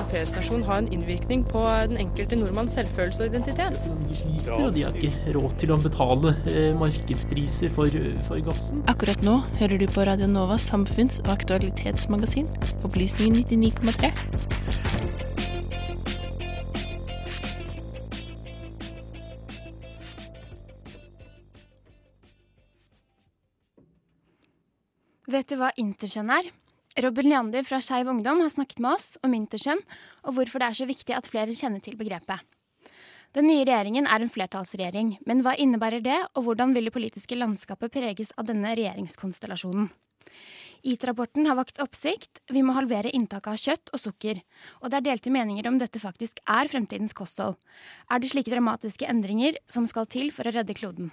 en fredsstasjon ha en innvirkning på den enkelte nordmanns selvfølelse og identitet? De sliter, og de har ikke råd til å betale eh, markedspriser for, for gassen. Akkurat nå hører du på Radio Novas samfunns- og aktualitetsmagasin, Opplysningen 99,3. Vet du hva interkjønn er? Robin Leander fra Skeiv Ungdom har snakket med oss om interkjønn, og hvorfor det er så viktig at flere kjenner til begrepet. Den nye regjeringen er en flertallsregjering, men hva innebærer det, og hvordan vil det politiske landskapet preges av denne regjeringskonstellasjonen? IT-rapporten har vakt oppsikt. Vi må halvere inntaket av kjøtt og sukker. Og det er delte meninger om dette faktisk er fremtidens kosthold. Er det slike dramatiske endringer som skal til for å redde kloden?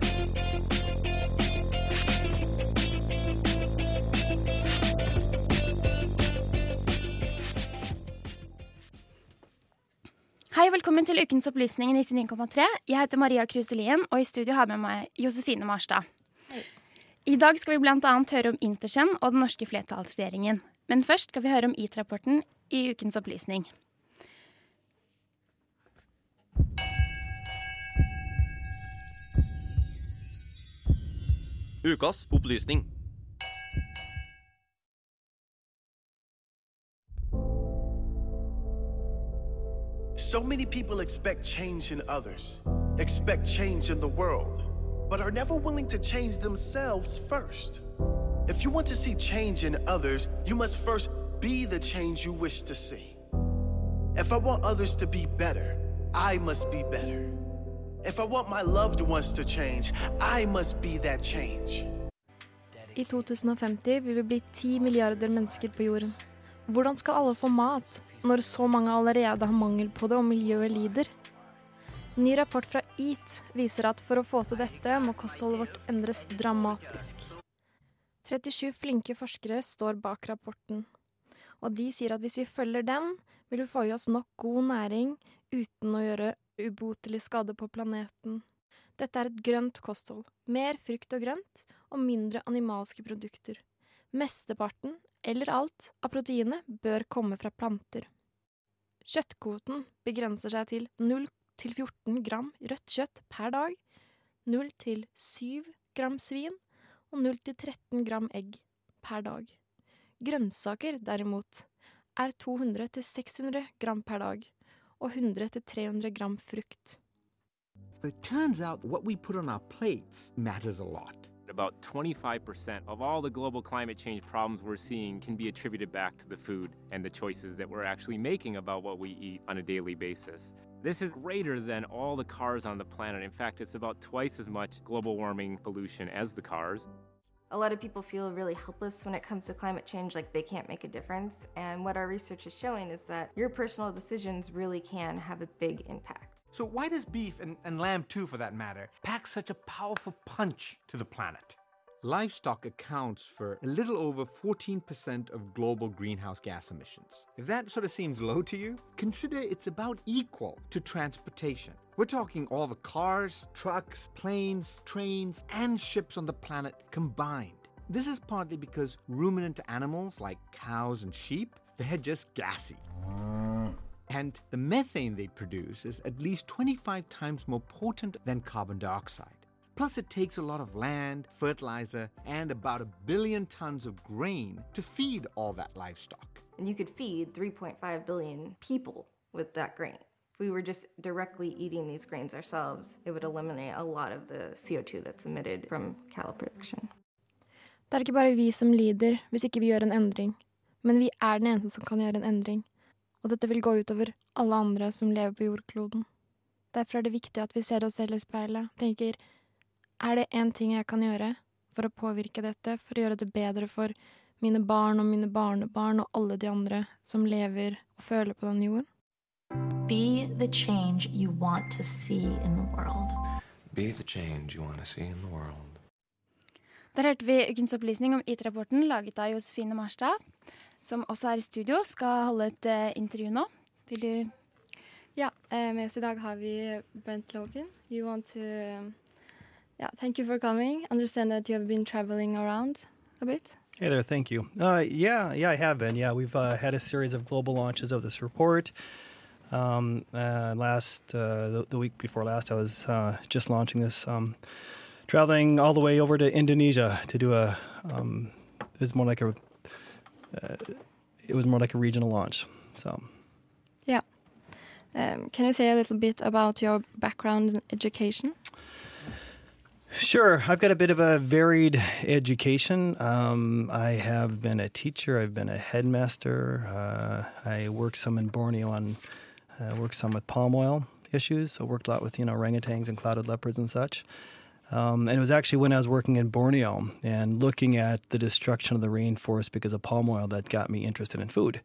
til ukens opplysning i 99,3. Jeg heter Maria Kruselien, og i studio har jeg med meg Josefine Marstad. I dag skal vi bl.a. høre om Intersen og den norske flertallsregjeringen. Men først skal vi høre om IT-rapporten i ukens opplysning. Ukas opplysning. So many people expect change in others, expect change in the world, but are never willing to change themselves first. If you want to see change in others, you must first be the change you wish to see. If I want others to be better, I must be better. If I want my loved ones to change, I must be that change. I 2050 vil vi bli 10 milliarder mennesker på jorden. Hvordan skal alle få mat, når så mange allerede har mangel på det og miljøet lider? Ny rapport fra EAT viser at for å få til dette, må kostholdet vårt endres dramatisk. 37 flinke forskere står bak rapporten, og de sier at hvis vi følger den, vil vi få i oss nok god næring uten å gjøre ubotelig skade på planeten. Dette er et grønt kosthold. Mer frukt og grønt, og mindre animalske produkter. Mesteparten, eller alt, av proteinet bør komme fra planter. Kjøttkvoten begrenser seg til 0 til 14 gram rødt kjøtt per dag, 0 til 7 gram svin og 0 til 13 gram egg per dag. Grønnsaker, derimot, er 200 til 600 gram per dag, og 100 til 300 gram frukt. It turns out what we put on our plates matters a. About 25% of all the global climate change problems we're seeing can be attributed back to the food and the choices that we're actually making about what we eat on a daily basis. This is greater than all the cars on the planet. In fact, it's about twice as much global warming pollution as the cars. A lot of people feel really helpless when it comes to climate change, like they can't make a difference. And what our research is showing is that your personal decisions really can have a big impact. So, why does beef, and, and lamb too for that matter, pack such a powerful punch to the planet? Livestock accounts for a little over 14% of global greenhouse gas emissions. If that sort of seems low to you, consider it's about equal to transportation. We're talking all the cars, trucks, planes, trains, and ships on the planet combined. This is partly because ruminant animals like cows and sheep, they're just gassy. And the methane they produce is at least 25 times more potent than carbon dioxide. Plus, it takes a lot of land, fertilizer, and about a billion tons of grain to feed all that livestock. And you could feed 3.5 billion people with that grain. If we were just directly eating these grains ourselves, it would eliminate a lot of the CO2 that's emitted from cattle production. Det er ikke bare vi som lider hvis ikke vi gjør en endring, men vi er den eneste som kan gjøre en endring. Og dette vil gå utover alle andre som lever på jordkloden. Derfor er det viktig at vi ser oss selv i speilet tenker er det én ting jeg kan gjøre for å påvirke dette, for å gjøre det bedre for mine barn og mine barnebarn og alle de andre som lever og føler på denne jorden? Be the change you want to see in the world. Be the change you want to see in the world. Der hørte vi ukens opplysning om IT-rapporten laget av Josefine Marstad, som også er i studio, skal holde et uh, intervju nå. Vil du Ja, eh, med oss i dag har vi Brent Logan. You want to Yeah, thank you for coming. Understand that you have been traveling around a bit. Hey there, thank you. Uh, yeah, yeah, I have been. Yeah, we've uh, had a series of global launches of this report. Um, uh, last uh, the, the, week before last, I was uh, just launching this, um, traveling all the way over to Indonesia to do a. Um, it's more like a. Uh, it was more like a regional launch. So. Yeah. Um, can you say a little bit about your background in education? Sure. I've got a bit of a varied education. Um, I have been a teacher, I've been a headmaster. Uh, I worked some in Borneo on, uh, work some with palm oil issues. So worked a lot with, you know, orangutans and clouded leopards and such. Um, and it was actually when I was working in Borneo and looking at the destruction of the rainforest because of palm oil that got me interested in food.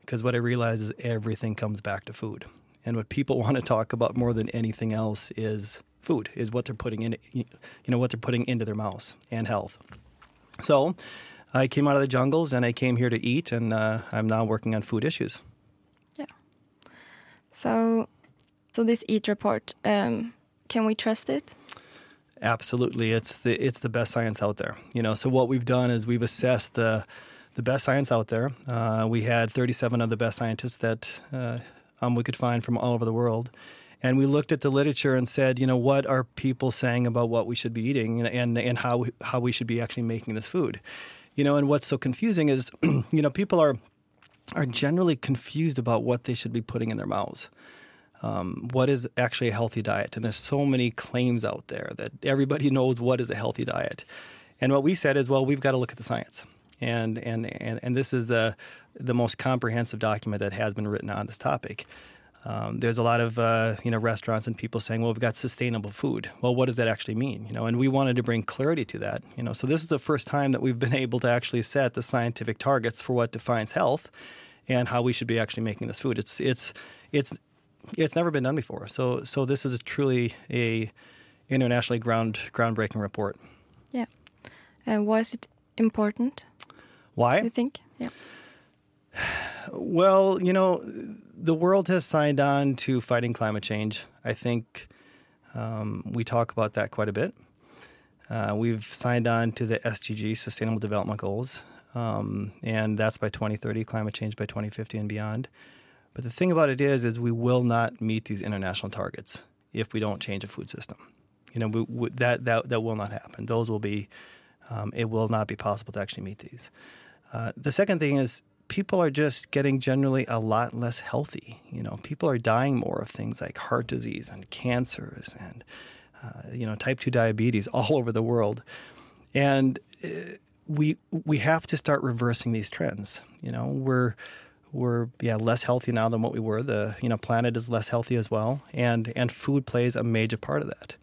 Because what I realized is everything comes back to food. And what people want to talk about more than anything else is food is what they're putting in you know what they're putting into their mouths and health so i came out of the jungles and i came here to eat and uh, i'm now working on food issues yeah so so this eat report um, can we trust it absolutely. It's the it's the best science out there you know? So what we've done is we've assessed the the best science out there. Uh, we had 37 of the best scientists that uh, um, we could find from all over the world. And we looked at the literature and said, you know, what are people saying about what we should be eating and and, and how how we should be actually making this food, you know, and what's so confusing is, you know, people are are generally confused about what they should be putting in their mouths. Um, what is actually a healthy diet? And there's so many claims out there that everybody knows what is a healthy diet. And what we said is, well, we've got to look at the science. And and and, and this is the the most comprehensive document that has been written on this topic. Um, there's a lot of uh, you know restaurants and people saying, "Well, we've got sustainable food." Well, what does that actually mean? You know, and we wanted to bring clarity to that. You know, so this is the first time that we've been able to actually set the scientific targets for what defines health and how we should be actually making this food. It's it's it's it's never been done before. So so this is a truly a internationally ground groundbreaking report. Yeah. Uh, why is it important? Why? You think? Yeah. Well, you know, the world has signed on to fighting climate change. I think um, we talk about that quite a bit. Uh, we've signed on to the SDG, Sustainable Development Goals, um, and that's by 2030, climate change by 2050 and beyond. But the thing about it is, is we will not meet these international targets if we don't change a food system. You know, we, we, that that that will not happen. Those will be, um, it will not be possible to actually meet these. Uh, the second thing is people are just getting generally a lot less healthy. You know, people are dying more of things like heart disease and cancers and uh, you know type two diabetes all over the world, and uh, we we have to start reversing these trends. You know, we're we're yeah less healthy now than what we were. The you know planet is less healthy as well, and and food plays a major part of that.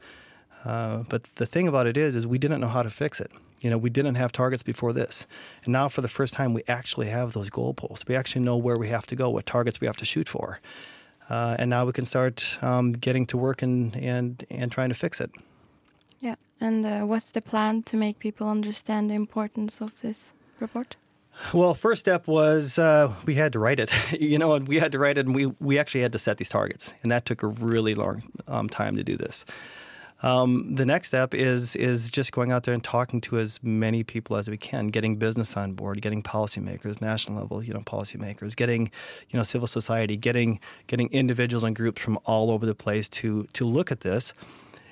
Uh, but the thing about it is, is we didn't know how to fix it. You know, we didn't have targets before this. And now for the first time, we actually have those goalposts. We actually know where we have to go, what targets we have to shoot for. Uh, and now we can start um, getting to work and, and, and trying to fix it. Yeah. And uh, what's the plan to make people understand the importance of this report? Well, first step was uh, we had to write it, you know, and we had to write it, and we we actually had to set these targets, and that took a really long um, time to do this. Um, the next step is is just going out there and talking to as many people as we can, getting business on board, getting policymakers, national level, you know, policymakers, getting you know civil society, getting getting individuals and groups from all over the place to to look at this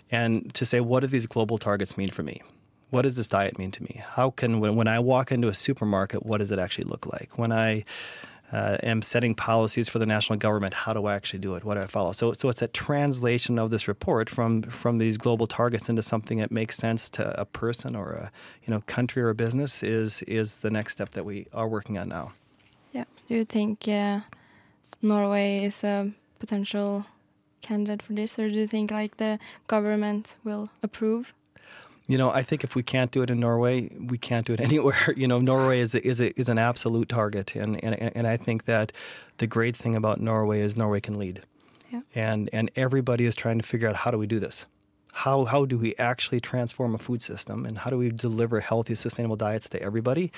and to say what do these global targets mean for me? What does this diet mean to me? How can when when I walk into a supermarket, what does it actually look like? When I uh, am setting policies for the national government. How do I actually do it? What do I follow? So, so it's a translation of this report from from these global targets into something that makes sense to a person or a you know country or a business. Is is the next step that we are working on now. Yeah. Do you think uh, Norway is a potential candidate for this, or do you think like the government will approve? You know, I think if we can't do it in Norway, we can't do it anywhere. You know, Norway is a, is a, is an absolute target, and, and and I think that the great thing about Norway is Norway can lead, Yeah. and and everybody is trying to figure out how do we do this. How how do we actually transform a food system, and how do we deliver healthy, sustainable diets to everybody?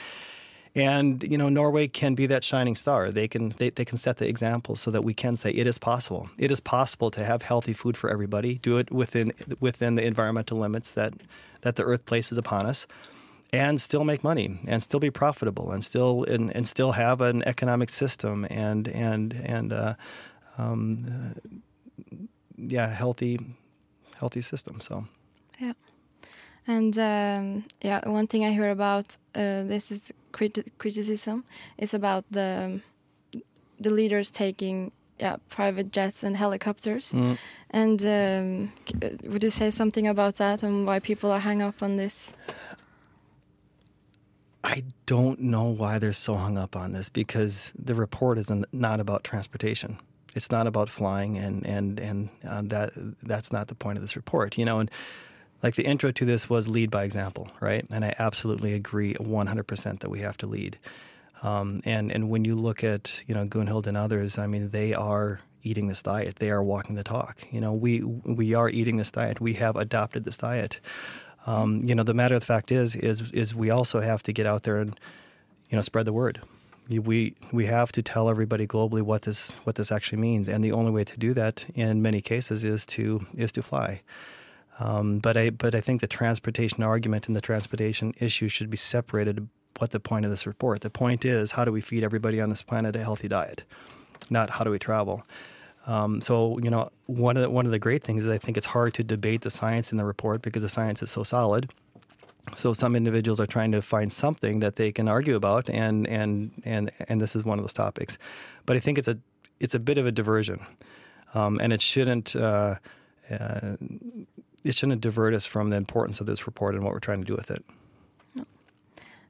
And you know, Norway can be that shining star. They can they, they can set the example so that we can say it is possible. It is possible to have healthy food for everybody. Do it within within the environmental limits that that the earth places upon us, and still make money and still be profitable and still and, and still have an economic system and and and uh, um, uh, yeah, healthy healthy system. So. Yeah. And um, yeah, one thing I hear about uh, this is criti- criticism is about the the leaders taking yeah private jets and helicopters. Mm. And um, c- uh, would you say something about that and why people are hung up on this? I don't know why they're so hung up on this because the report is not about transportation. It's not about flying, and and and uh, that that's not the point of this report. You know, and like the intro to this was lead by example, right? And I absolutely agree 100% that we have to lead. Um, and and when you look at you know Gunhild and others, I mean they are eating this diet. They are walking the talk. You know, we we are eating this diet. We have adopted this diet. Um, you know, the matter of the fact is is is we also have to get out there and you know spread the word. We we have to tell everybody globally what this what this actually means, and the only way to do that in many cases is to is to fly. Um, but I but I think the transportation argument and the transportation issue should be separated. What the point of this report? The point is how do we feed everybody on this planet a healthy diet, not how do we travel. Um, so you know one of the, one of the great things is I think it's hard to debate the science in the report because the science is so solid. So some individuals are trying to find something that they can argue about, and and and and this is one of those topics. But I think it's a it's a bit of a diversion, um, and it shouldn't uh, uh, it shouldn't divert us from the importance of this report and what we're trying to do with it.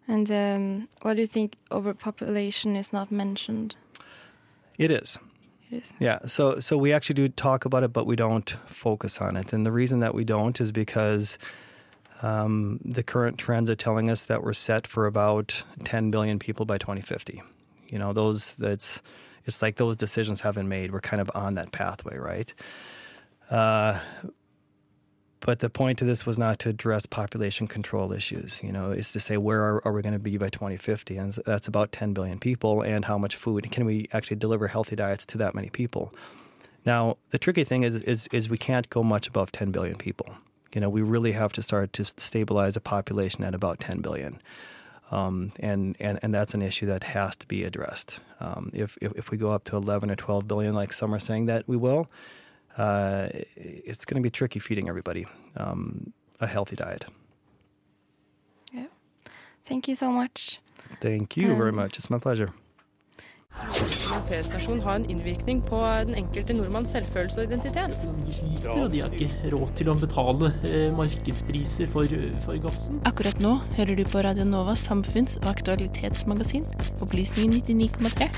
And um, why do you think overpopulation is not mentioned? It is. It is. Yeah. So so we actually do talk about it, but we don't focus on it. And the reason that we don't is because um, the current trends are telling us that we're set for about 10 billion people by 2050. You know, those that's it's like those decisions have been made. We're kind of on that pathway, right? Uh, but the point of this was not to address population control issues. You know, is to say where are, are we going to be by 2050, and that's about 10 billion people, and how much food can we actually deliver healthy diets to that many people? Now, the tricky thing is, is, is we can't go much above 10 billion people. You know, we really have to start to stabilize a population at about 10 billion. Um, and, and, and that's an issue that has to be addressed. Um, if, if, if we go up to 11 or 12 billion, like some are saying that we will, uh, it's going to be tricky feeding everybody um, a healthy diet. Yeah. Thank you so much. Thank you very Um, much. It's my pleasure. En festasjon har en innvirkning på den enkelte nordmanns selvfølelse og identitet. sliter, og de har ikke råd til å betale eh, markedspriser for, for gassen. Akkurat nå hører du på Radio Novas samfunns- og aktualitetsmagasin, Opplysningen 99,3.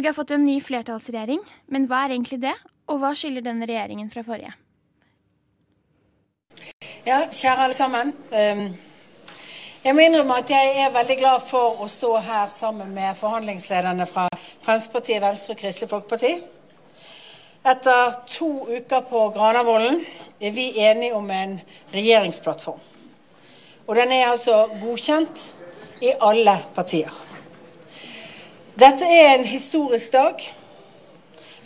Norge har fått en ny flertallsregjering, men hva er egentlig det? Og hva skiller denne regjeringen fra forrige? Ja, kjære alle sammen. Ehm, Jeg må innrømme at jeg er veldig glad for å stå her sammen med forhandlingslederne fra Fremskrittspartiet, Venstre og Kristelig Folkeparti. Etter to uker på Granavolden er vi enige om en regjeringsplattform. Og den er altså godkjent i alle partier. Dette er en historisk dag.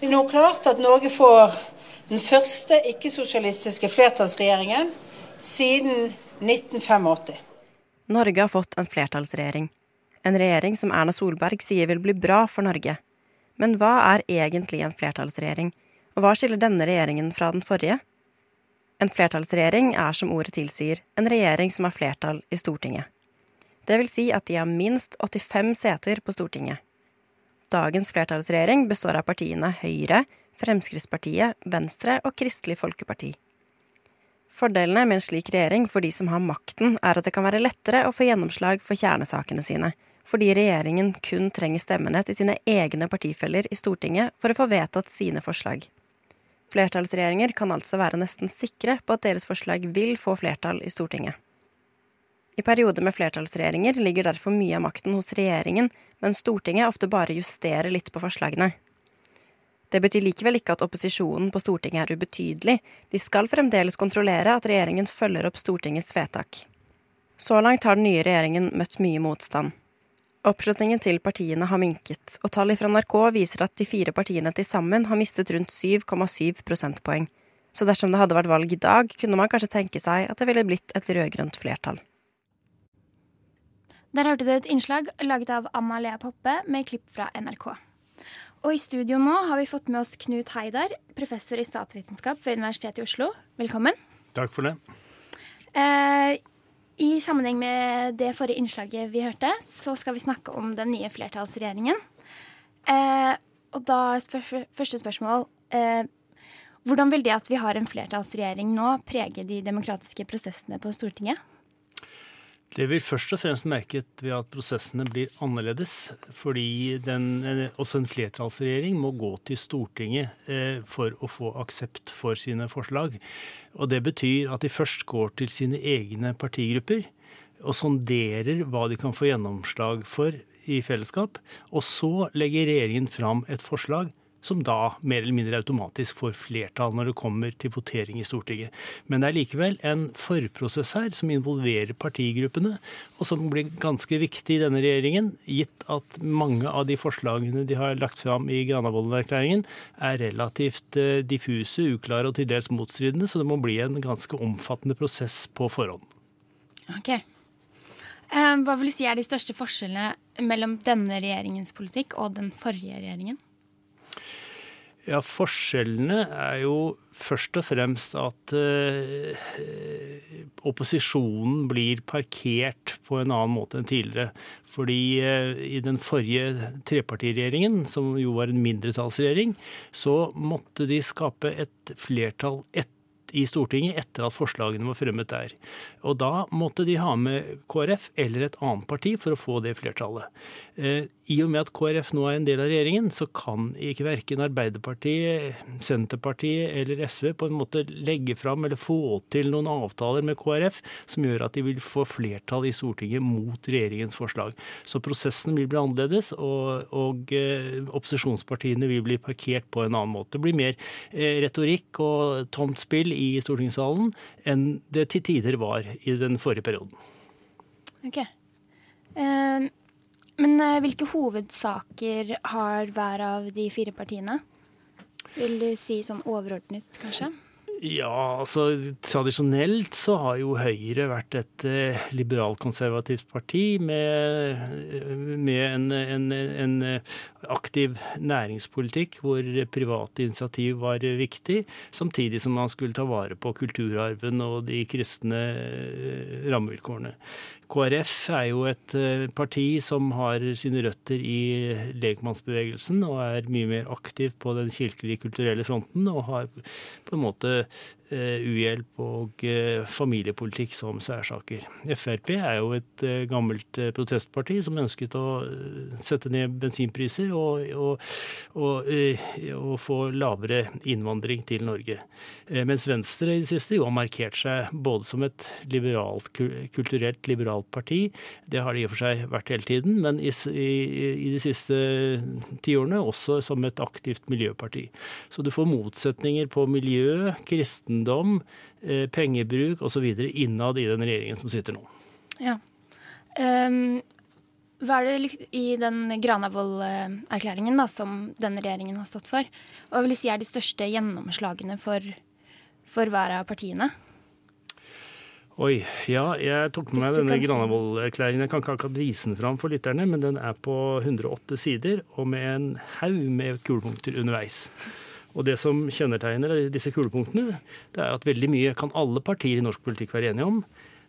Det er nå klart at Norge får den første ikke-sosialistiske flertallsregjeringen siden 1985. Norge har fått en flertallsregjering. En regjering som Erna Solberg sier vil bli bra for Norge. Men hva er egentlig en flertallsregjering, og hva skiller denne regjeringen fra den forrige? En flertallsregjering er som ordet tilsier, en regjering som har flertall i Stortinget. Det vil si at de har minst 85 seter på Stortinget. Dagens flertallsregjering består av partiene Høyre, Fremskrittspartiet, Venstre og Kristelig Folkeparti. Fordelene med en slik regjering for de som har makten, er at det kan være lettere å få gjennomslag for kjernesakene sine, fordi regjeringen kun trenger stemmene til sine egne partifeller i Stortinget for å få vedtatt sine forslag. Flertallsregjeringer kan altså være nesten sikre på at deres forslag vil få flertall i Stortinget. I perioder med flertallsregjeringer ligger derfor mye av makten hos regjeringen, men Stortinget ofte bare justerer litt på forslagene. Det betyr likevel ikke at opposisjonen på Stortinget er ubetydelig. De skal fremdeles kontrollere at regjeringen følger opp Stortingets vedtak. Så langt har den nye regjeringen møtt mye motstand. Oppslutningen til partiene har minket, og tall fra NRK viser at de fire partiene til sammen har mistet rundt 7,7 prosentpoeng. Så dersom det hadde vært valg i dag, kunne man kanskje tenke seg at det ville blitt et rød-grønt flertall. Der hørte du et innslag laget av Anna Lea Poppe med klipp fra NRK. Og i studio nå har vi fått med oss Knut Heidar, professor i statsvitenskap ved Universitetet i Oslo. Velkommen. Takk for det. Eh, i sammenheng med det forrige innslaget vi hørte, så skal vi snakke om den nye flertallsregjeringen. Eh, og da første spørsmål. Eh, hvordan vil det at vi har en flertallsregjering nå, prege de demokratiske prosessene på Stortinget? Det vil først og fremst merket ved at prosessene blir annerledes. Fordi den, også en flertallsregjering må gå til Stortinget eh, for å få aksept for sine forslag. Og det betyr at de først går til sine egne partigrupper og sonderer hva de kan få gjennomslag for i fellesskap. Og så legger regjeringen fram et forslag som da mer eller mindre automatisk får flertall når det kommer til votering i Stortinget. Men det er likevel en forprosess her som involverer partigruppene, og som blir ganske viktig i denne regjeringen, gitt at mange av de forslagene de har lagt fram i Granavolden-erklæringen, er relativt eh, diffuse, uklare og til dels motstridende, så det må bli en ganske omfattende prosess på forhånd. Ok. Eh, hva vil du si er de største forskjellene mellom denne regjeringens politikk og den forrige regjeringen? Ja, forskjellene er jo først og fremst at eh, opposisjonen blir parkert på en annen måte enn tidligere. Fordi eh, i den forrige trepartiregjeringen, som jo var en mindretallsregjering, så måtte de skape et flertall etter i Stortinget etter at forslagene var fremmet der. Og da måtte de ha med KrF eller et annet parti for å få det flertallet. Eh, I og med at KrF nå er en del av regjeringen, så kan ikke verken Arbeiderpartiet, Senterpartiet eller SV på en måte legge fram eller få til noen avtaler med KrF som gjør at de vil få flertall i Stortinget mot regjeringens forslag. Så prosessen vil bli annerledes, og, og eh, opposisjonspartiene vil bli parkert på en annen måte. Det blir mer eh, retorikk og tomt spill i i stortingssalen enn det til tider var i den forrige perioden. Ok. Eh, men hvilke hovedsaker har hver av de fire partiene? Vil du si sånn overordnet, kanskje? Ja, altså tradisjonelt så har jo Høyre vært et eh, liberalkonservativt parti med, med en, en, en, aktiv næringspolitikk hvor private initiativ var viktig, samtidig som man skulle ta vare på kulturarven og de kristne eh, rammevilkårene. KrF er jo et eh, parti som har sine røtter i lekmannsbevegelsen og er mye mer aktiv på den kirkelige kulturelle fronten og har på en måte uhjelp og eh, familiepolitikk som særsaker. Frp er jo et eh, gammelt protestparti som ønsket å sette ned bensinpriser og, og, og, og få lavere innvandring til Norge. Mens Venstre i det siste jo har markert seg både som et liberalt, kulturelt liberalt parti, det har det i og for seg vært hele tiden, men i, i, i de siste tiårene også som et aktivt miljøparti. Så du får motsetninger på miljø, kristendom, eiendom, eh, pengebruk osv. innad i den regjeringen som sitter nå. Ja. Um, hva er det i den Granavolden-erklæringen som denne regjeringen har stått for? Hva vil si er de største gjennomslagene for, for hver av partiene? Oi. Ja, jeg tok med meg denne Granavolden-erklæringen. Jeg kan ikke akkurat vise den fram for lytterne, men den er på 108 sider og med en haug med kulepunkter underveis. Og det som kjennetegner disse kulepunktene, det er at veldig mye kan alle partier i norsk politikk være enige om.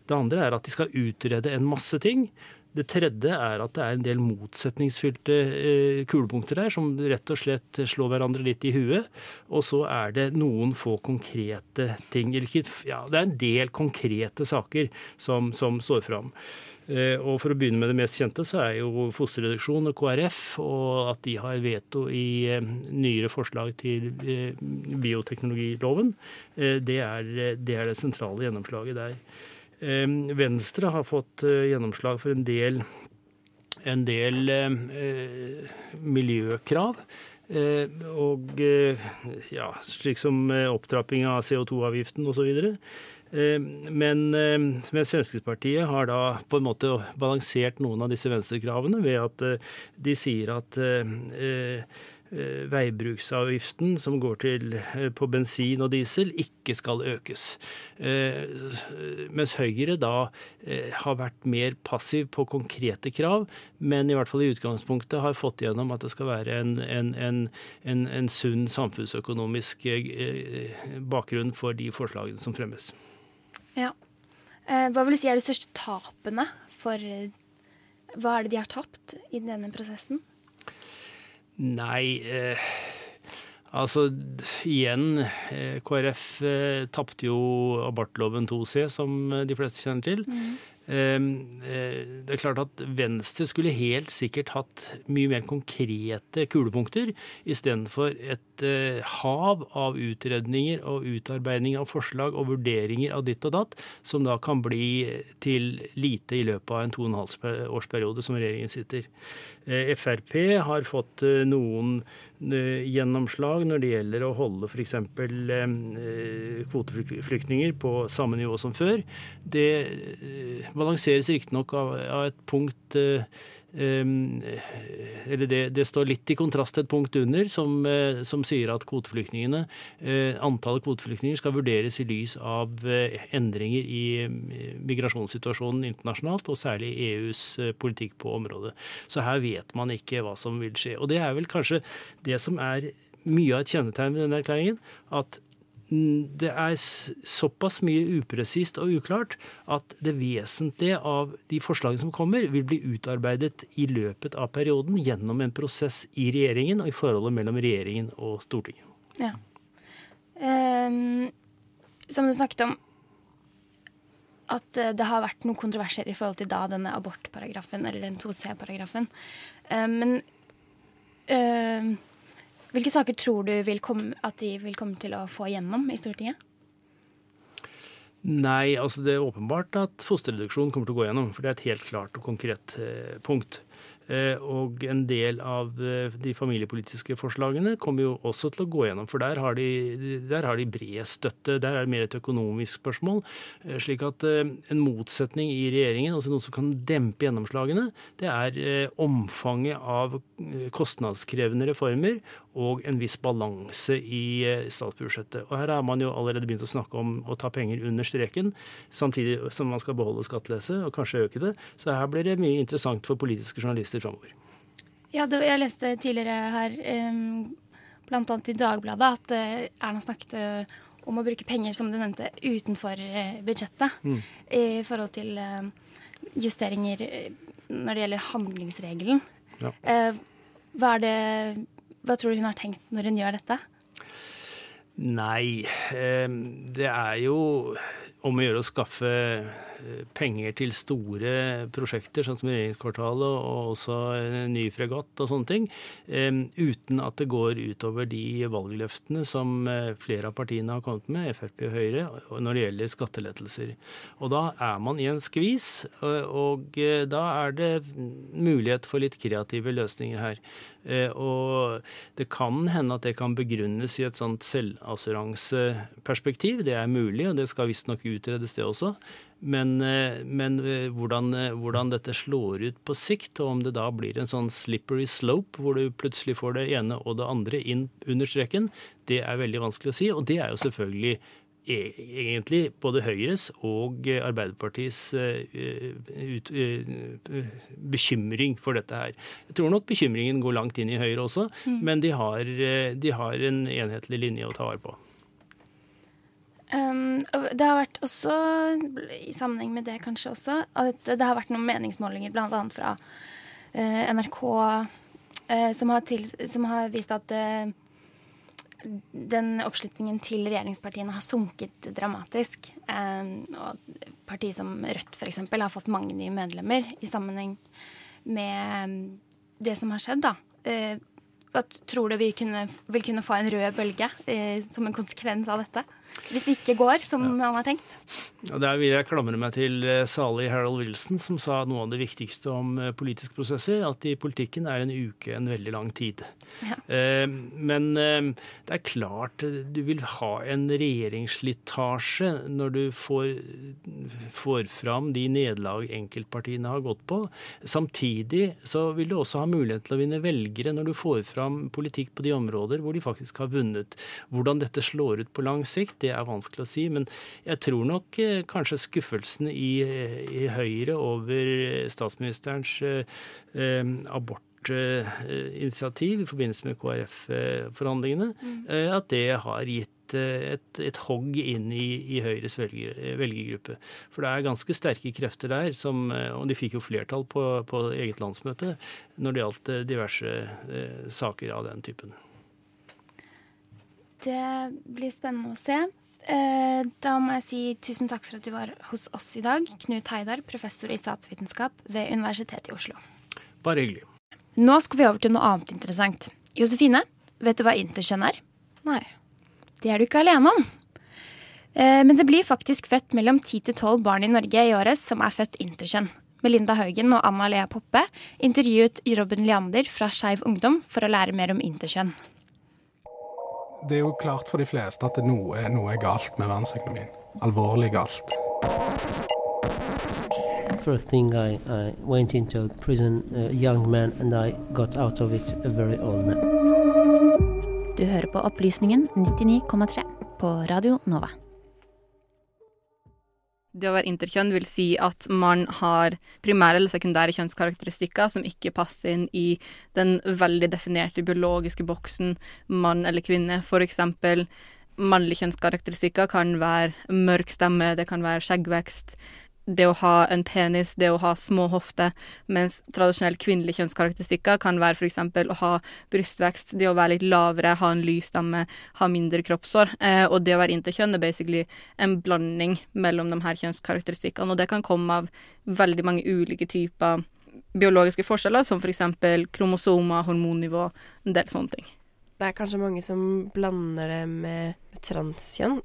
Det andre er at de skal utrede en masse ting. Det tredje er at det er en del motsetningsfylte eh, kulepunkter der, som rett og slett slår hverandre litt i huet. Og så er det noen få konkrete ting. Ja, det er en del konkrete saker som, som står fram. Eh, og For å begynne med det mest kjente, så er jo fosterreduksjon og KrF, og at de har veto i eh, nyere forslag til eh, bioteknologiloven. Det er, det er det sentrale gjennomslaget der. Venstre har fått gjennomslag for en del, en del miljøkrav. og ja, slik som opptrapping av CO2-avgiften osv. Eh, men eh, mens Fremskrittspartiet har da på en måte balansert noen av disse venstrekravene ved at eh, de sier at veibruksavgiften som går til på bensin og diesel, ikke skal økes. Mens Høyre da har vært mer passiv på konkrete krav, men i hvert fall i utgangspunktet har fått igjennom at det skal være en, en, en, en sunn samfunnsøkonomisk bakgrunn for de forslagene som fremmes. Ja. Eh, hva vil du si er de største tapene for eh, Hva er det de har tapt i denne prosessen? Nei eh, Altså, igjen, eh, KrF eh, tapte jo abortloven 2C, som de fleste kjenner til. Mm. Ehm, eh, det er klart at Venstre skulle helt sikkert hatt mye mer konkrete kulepunkter istedenfor et eh, hav av utredninger og utarbeiding av forslag og vurderinger av ditt og datt, som da kan bli til lite i løpet av en to og en halv årsperiode som regjeringen sitter. Eh, Frp har fått noen gjennomslag når det gjelder å holde f.eks. kvoteflyktninger på samme nivå som før. Det balanseres riktignok av, et punkt eller det, det, står litt i kontrast til et punkt under som, uh, som sier at kvoteflyktningene, uh, antallet kvoteflyktninger skal vurderes i lys av endringer i migrasjonssituasjonen internasjonalt, og særlig EUs politikk på området. Så her vet man ikke hva som vil skje. Og det er vel kanskje det som er mye av et kjennetegn ved denne erklæringen, at det er såpass mye upresist og uklart at det vesentlige av de forslagene som kommer, vil bli utarbeidet i løpet av perioden gjennom en prosess i regjeringen og i forholdet mellom regjeringen og Stortinget. Ja. Um, som du snakket om, at eh, det har vært noen kontroverser i forhold til da denne abortparagrafen, eller den 2C-paragrafen. Um, men um, hvilke saker tror du komme, at de vil komme til å få gjennom i Stortinget? Nei, altså det er åpenbart at fosterreduksjon kommer til å gå gjennom. For det er et helt klart og konkret eh, punkt. Eh, og en del av eh, de familiepolitiske forslagene kommer jo også til å gå gjennom. For der har de, der har de bred støtte. Der er det mer et økonomisk spørsmål. Eh, slik at en motsetning i regjeringen, altså noe som kan dempe gjennomslagene, det er omfanget av kostnadskrevende reformer og en viss balanse i statsbudsjettet. Og her har man jo allerede begynt å snakke om å ta penger under streken, samtidig som man skal beholde skattelese og kanskje øke det. Så her blir det mye interessant for politiske journalister vekster framover. Ja, det, jeg leste tidligere her, um, bl.a. i Dagbladet, at uh, Erna snakket uh, om å bruke penger, som du nevnte, utenfor uh, budsjettet. Mm. I forhold til justeringer når det gjelder handlingsregelen. Ja. hva, det, hva tror du hun har tenkt når hun gjør dette? Nei, det er jo om å gjøre å skaffe penger til store prosjekter, sånn som regjeringskvartalet og også en ny fregatt og sånne ting, uten at det går utover de valgløftene som eh, flere av partiene har kommet med, Frp og Høyre, når det gjelder skattelettelser. Og da er man i en skvis, og eh, da er det mulighet for litt kreative løsninger her. Eh, og det kan hende at det kan begrunnes i et sånt selvassuranseperspektiv. Det er mulig, og det skal visstnok utredes, det også. Men, eh, men eh, hvordan, hvordan, dette slår ut på sikt, og om det da blir en sånn slippery slope, hvor du plutselig får det ene og det andre inn under streken, det er veldig vanskelig å si. Og det er jo selvfølgelig E, egentlig både Høyres og Arbeiderpartiets eh, ut, eh, bekymring for dette her. Jeg tror nok bekymringen går langt inn i Høyre også, mm. men de har, eh, de har, en enhetlig linje å ta vare på. Um, det har vært også, i sammenheng med det kanskje også, at det har vært noen meningsmålinger bl.a. fra uh, NRK uh, som, har til, som, har vist at uh, den oppslutningen til regjeringspartiene har sunket dramatisk. og partier som Rødt f.eks. har fått mange nye medlemmer i sammenheng med det som har skjedd. da. Hva tror du vi kunne, vil kunne få en rød bølge som en konsekvens av dette? Hvis det ikke går som ja. man har tenkt? Ja, der vil jeg klamre meg til eh, salig Harold Wilson, som sa noe av det viktigste om eh, politiske prosesser, at i politikken er en uke en veldig lang tid. Ja. Eh, men det er klart du vil ha en regjeringsslitasje når du får, får fram de nederlag enkeltpartiene har gått på. Samtidig så vil du også ha mulighet til å vinne velgere når du får fram politikk på de områder hvor de faktisk har vunnet. Hvordan dette slår ut på lang sikt, det er vanskelig å si. Men jeg tror nok eh, kanskje skuffelsen i, i Høyre over statsministerens eh, abortinitiativ i forbindelse med KrF-forhandlingene, mm. Eh, at det har gitt et, et hogg inn i, i Høyres velger, velgergruppe. For det er ganske sterke krefter der, som, og de fikk jo flertall på, på eget landsmøte når det gjaldt diverse eh, saker av den typen. Det blir spennende å se. Eh, da må jeg si tusen takk for at du var hos oss i dag. Knut Heidar, professor i statsvitenskap ved Universitetet i Oslo. Bare hyggelig. Nå skal vi over til noe annet interessant. Josefine, vet du hva interkjønn er? Nei. Det er du ikke alene om. Eh, men det blir faktisk født mellom 10 til 12 barn i Norge i året som er født interkjønn. Melinda Haugen og Anna Lea Poppe intervjuet Robin Leander fra Skeiv Ungdom for å lære mer om interkjønn det er jo klart for de fleste at noe, noe er galt med verdensøkonomien. Alvorlig galt. First thing I, I went into prison, a young man, and I got out of it a very old man. Du hører på Opplysningen 99,3 på Radio Nova. Det å være interkjønn vil si at man har primære eller sekundære kjønnskarakteristikker som ikke passer inn i den veldig definerte biologiske boksen mann eller kvinne. For eksempel mannlige kjønnskarakteristikker kan være mørk stemme, det kan være skjeggvekst, det å ha en penis, det å ha små hofter, mens tradisjonelt kvinnelige kjønnskarakteristikker kan være f.eks. å ha brystvekst, det å være litt lavere, ha en lys stemme, ha mindre kroppshår. Eh, og det å være interkjønn er basically en blanding mellom de her kjønnskarakteristikkene, og det kan komme av veldig mange ulike typer biologiske forskjeller, som f.eks. For kromosomer, hormonnivå, en del sånne ting. Det er kanskje mange som blander det med transkjønn?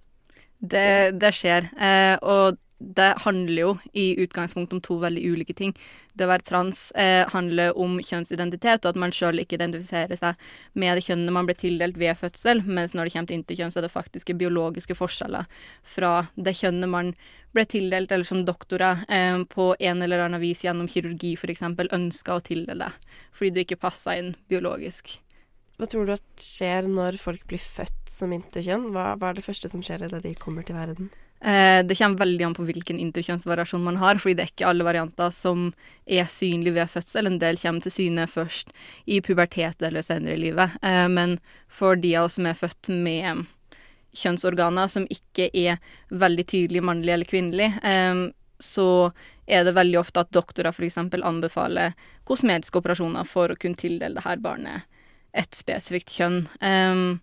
Det, det skjer, eh, og det handler jo i utgangspunktet om to veldig ulike ting. Det å være trans eh, handler om kjønnsidentitet, og at man sjøl ikke identifiserer seg med det kjønnet man ble tildelt ved fødsel, mens når det kommer til interkjønn, så er det faktiske biologiske forskjeller fra det kjønnet man ble tildelt, eller som doktorer eh, på en eller annen vis gjennom kirurgi f.eks. ønska å tildele deg, fordi du ikke passa inn biologisk. Hva tror du at skjer når folk blir født som interkjønn? Hva, hva er det første som skjer idet de kommer til verden? Eh, det kommer veldig an på hvilken interkjønnsvariasjon man har, fordi det er ikke alle varianter som er synlige ved fødsel. En del kommer til syne først i pubertet eller senere i livet. Eh, men for de av oss som er født med kjønnsorganer som ikke er veldig tydelig mannlig eller kvinnelig, eh, så er det veldig ofte at doktorer f.eks. anbefaler kosmetiske operasjoner for å kunne tildele dette barnet et spesifikt kjønn. Um,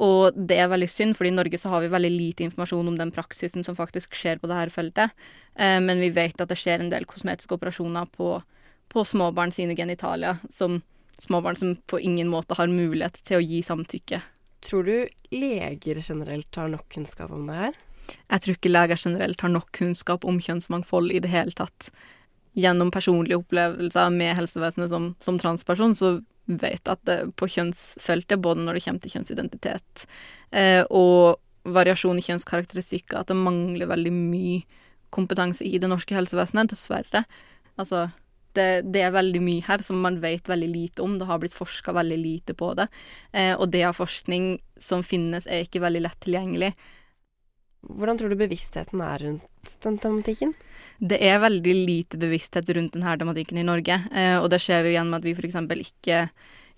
og det er veldig synd, for i Norge så har vi veldig lite informasjon om den praksisen som faktisk skjer på dette feltet. Eh, men vi vet at det skjer en del kosmetiske operasjoner på, på småbarn sine genitalier, som småbarn som på ingen måte har mulighet til å gi samtykke. Tror du leger generelt har nok kunnskap om det her? Jeg tror ikke leger generelt har nok kunnskap om kjønnsmangfold i det hele tatt. Gjennom personlige opplevelser med helsevesenet som, som transperson, så vet at det på kjønnsfeltet, både når det kommer til kjønnsidentitet eh, og variasjon i kjønnskarakteristikker, at det mangler veldig mye kompetanse i det norske helsevesenet, dessverre. Altså, det, det, er veldig mye her som man vet veldig lite om. Det har blitt forska veldig lite på det. Eh, og det av forskning som finnes, er ikke veldig lett tilgjengelig. Hvordan tror du bevisstheten er rundt den tematikken? Det er veldig lite bevissthet rundt denne tematikken i Norge. Eh, og det skjer jo igjen med at vi f.eks. ikke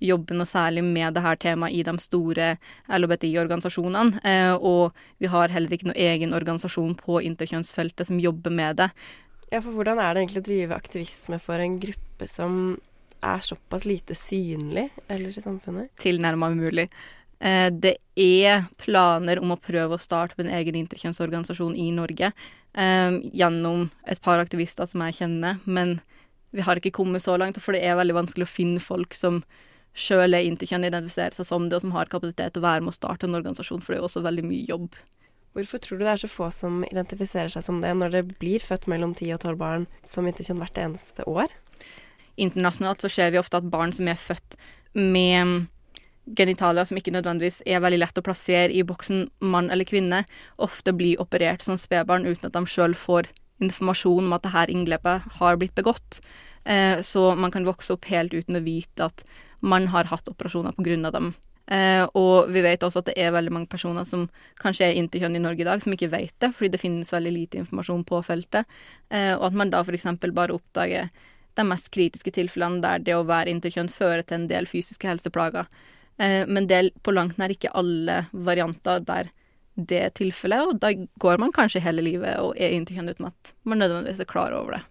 jobber noe særlig med det her temaet i de store LHBTI-organisasjonene. Eh, og vi har heller ikke noen egen organisasjon på interkjønnsfeltet som jobber med det. Ja, for hvordan er det egentlig å drive aktivisme for en gruppe som er såpass lite synlig ellers i samfunnet? Tilnærma umulig. Eh, det er planer om å prøve å starte en egen interkjønnsorganisasjon i Norge eh, gjennom et par aktivister som jeg kjenner, men vi har ikke kommet så langt, for det er veldig vanskelig å finne folk som sjøl er interkjønn, identifiserer seg som det, og som har kapasitet til å være med å starte en organisasjon, for det er jo også veldig mye jobb. Hvorfor tror du det er så få som identifiserer seg som det, når det blir født mellom 10 og 12 barn som interkjønn hvert eneste år? Internasjonalt så ser vi ofte at barn som er født med genitalia som ikke nødvendigvis er veldig lett å plassere i boksen mann eller kvinne, ofte blir operert som spedbarn uten at de sjøl får informasjon om at dette inngrepet har blitt begått. Eh, så man kan vokse opp helt uten å vite at man har hatt operasjoner av dem. Eh, og vi vet også at det er veldig mange personer som kanskje er interkjønn i Norge i dag, som ikke vet det, fordi det finnes veldig lite informasjon på feltet. Eh, og at man da f.eks. bare oppdager de mest kritiske tilfellene der det å være interkjønn fører til en del fysiske helseplager. Eh, men det er på langt nær ikke alle varianter der det er tilfellet, og da går man kanskje hele livet og er interkjønn uten at man nødvendigvis er klar over det.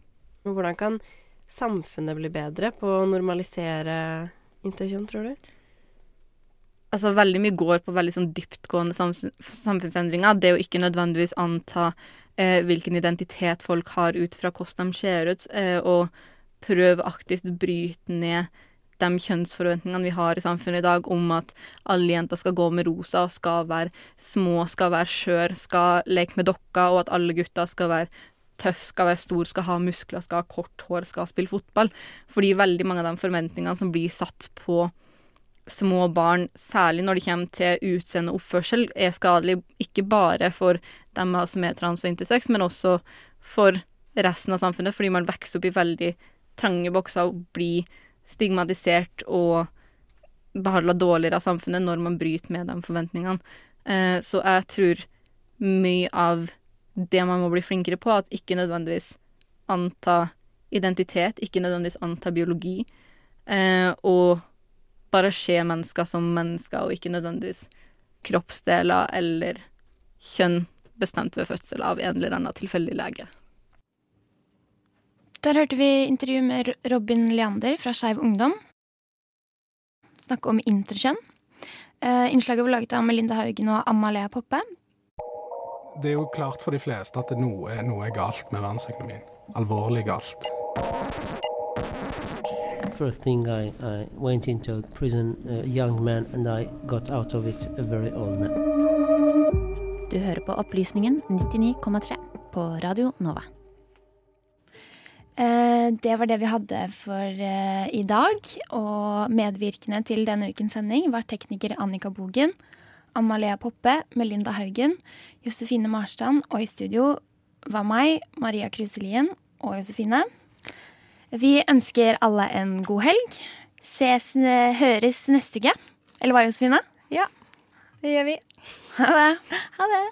Hvordan kan samfunnet bli bedre på å normalisere interkjønn, tror du? Altså, veldig mye går på veldig sånn dyptgående samfunnsendringer. Det å ikke nødvendigvis anta eh, hvilken identitet folk har ut fra hvordan de ser ut, eh, og prøve aktivt å bryte ned de kjønnsforventningene vi har i samfunnet i dag om at alle jenter skal gå med rosa, skal være små, skal være skjør, skal leke med dokker, og at alle gutter skal være tøff, skal være stor, skal ha muskler, skal ha kort hår, skal spille fotball. Fordi veldig mange av de forventningene som blir satt på små barn, særlig når det kommer til utseende og oppførsel, er skadelig ikke bare for dem som er trans og intersex, men også for resten av samfunnet, fordi man vokser opp i veldig trange bokser og blir stigmatisert og behandla dårligere av samfunnet når man bryter med de forventningene. Eh, så jeg tror mye av det man må bli flinkere på, at ikke nødvendigvis anta identitet, ikke nødvendigvis anta biologi, eh, og bare se mennesker som mennesker, og ikke nødvendigvis kroppsdeler eller kjønn bestemt ved fødsel av en eller annen tilfeldig lege. Der hørte vi intervju med Robin Leander fra Skeiv Ungdom. Snakke om interkjønn. Eh, innslaget var laget av Melinda Haugen og Amalia Poppe. Det er jo klart for de fleste at noe, noe er galt med verdensøkonomien. Alvorlig galt. First thing I, I went into prison, a young man, and I got out of it a very old man. Du hører på Opplysningen 99,3 på Radio Nova. Eh, det var det vi hadde for eh, i dag. Og medvirkende til denne ukens sending var tekniker Annika Bogen, Anna Lea Poppe, Melinda Haugen, Josefine Marstrand, og i studio var meg, Maria Kruselien og Josefine. Vi ønsker alle en god helg. Ses, høres neste uke. Eller hva, Josefine? Ja, det gjør vi. Ha det. Ha det.